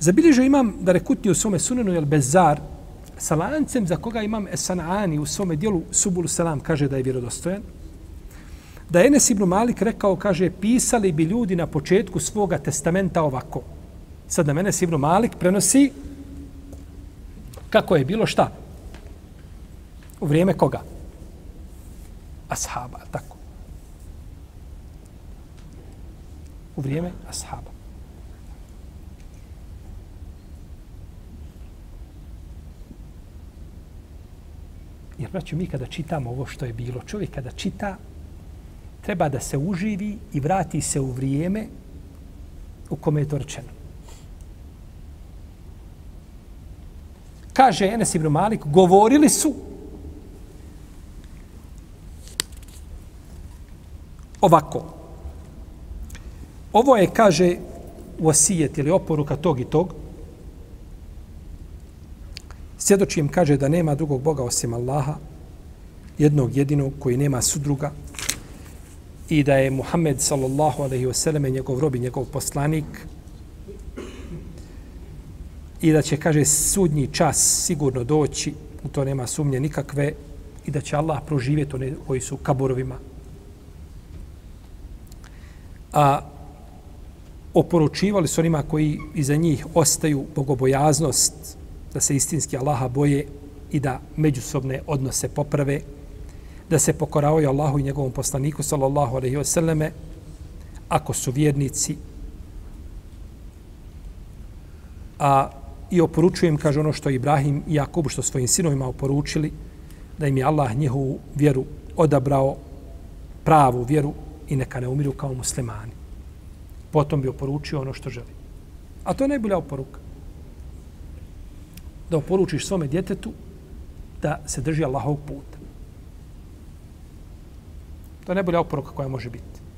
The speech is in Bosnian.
Zabilježio imam da rekutni u svome sunenu jel bezar sa lancem za koga imam Esanani u svome dijelu Subulu Salam kaže da je vjerodostojan. Da je Enes ibn Malik rekao, kaže, pisali bi ljudi na početku svoga testamenta ovako. Sad na mene Ibn Malik prenosi kako je bilo šta? U vrijeme koga? Ashaba, tako. U vrijeme ashaba. Jer, braću, mi kada čitamo ovo što je bilo, čovjek kada čita, treba da se uživi i vrati se u vrijeme u kome je to rečeno. Kaže Enes ibn Malik, govorili su ovako. Ovo je, kaže, osijet ili oporuka tog i tog. Svjedočim, kaže da nema drugog Boga osim Allaha, jednog jedinog koji nema sudruga i da je Muhammed sallallahu alaihi wasallam njegov rob i njegov poslanik i da će, kaže, sudnji čas sigurno doći, u to nema sumnje nikakve, i da će Allah proživjeti one koji su kaborovima. A oporučivali su onima koji iza njih ostaju bogobojaznost, da se istinski Allaha boje i da međusobne odnose poprave, da se pokoravaju Allahu i njegovom poslaniku, sallallahu alaihi wa sallame, ako su vjernici. A i oporučujem, kaže ono što Ibrahim i Jakub, što svojim sinovima oporučili, da im je Allah njihovu vjeru odabrao, pravu vjeru i neka ne umiru kao muslimani. Potom bi oporučio ono što želi. A to je najbolja oporuka. Da oporučiš svome djetetu da se drži Allahovog puta. To je najbolja oporuka koja može biti.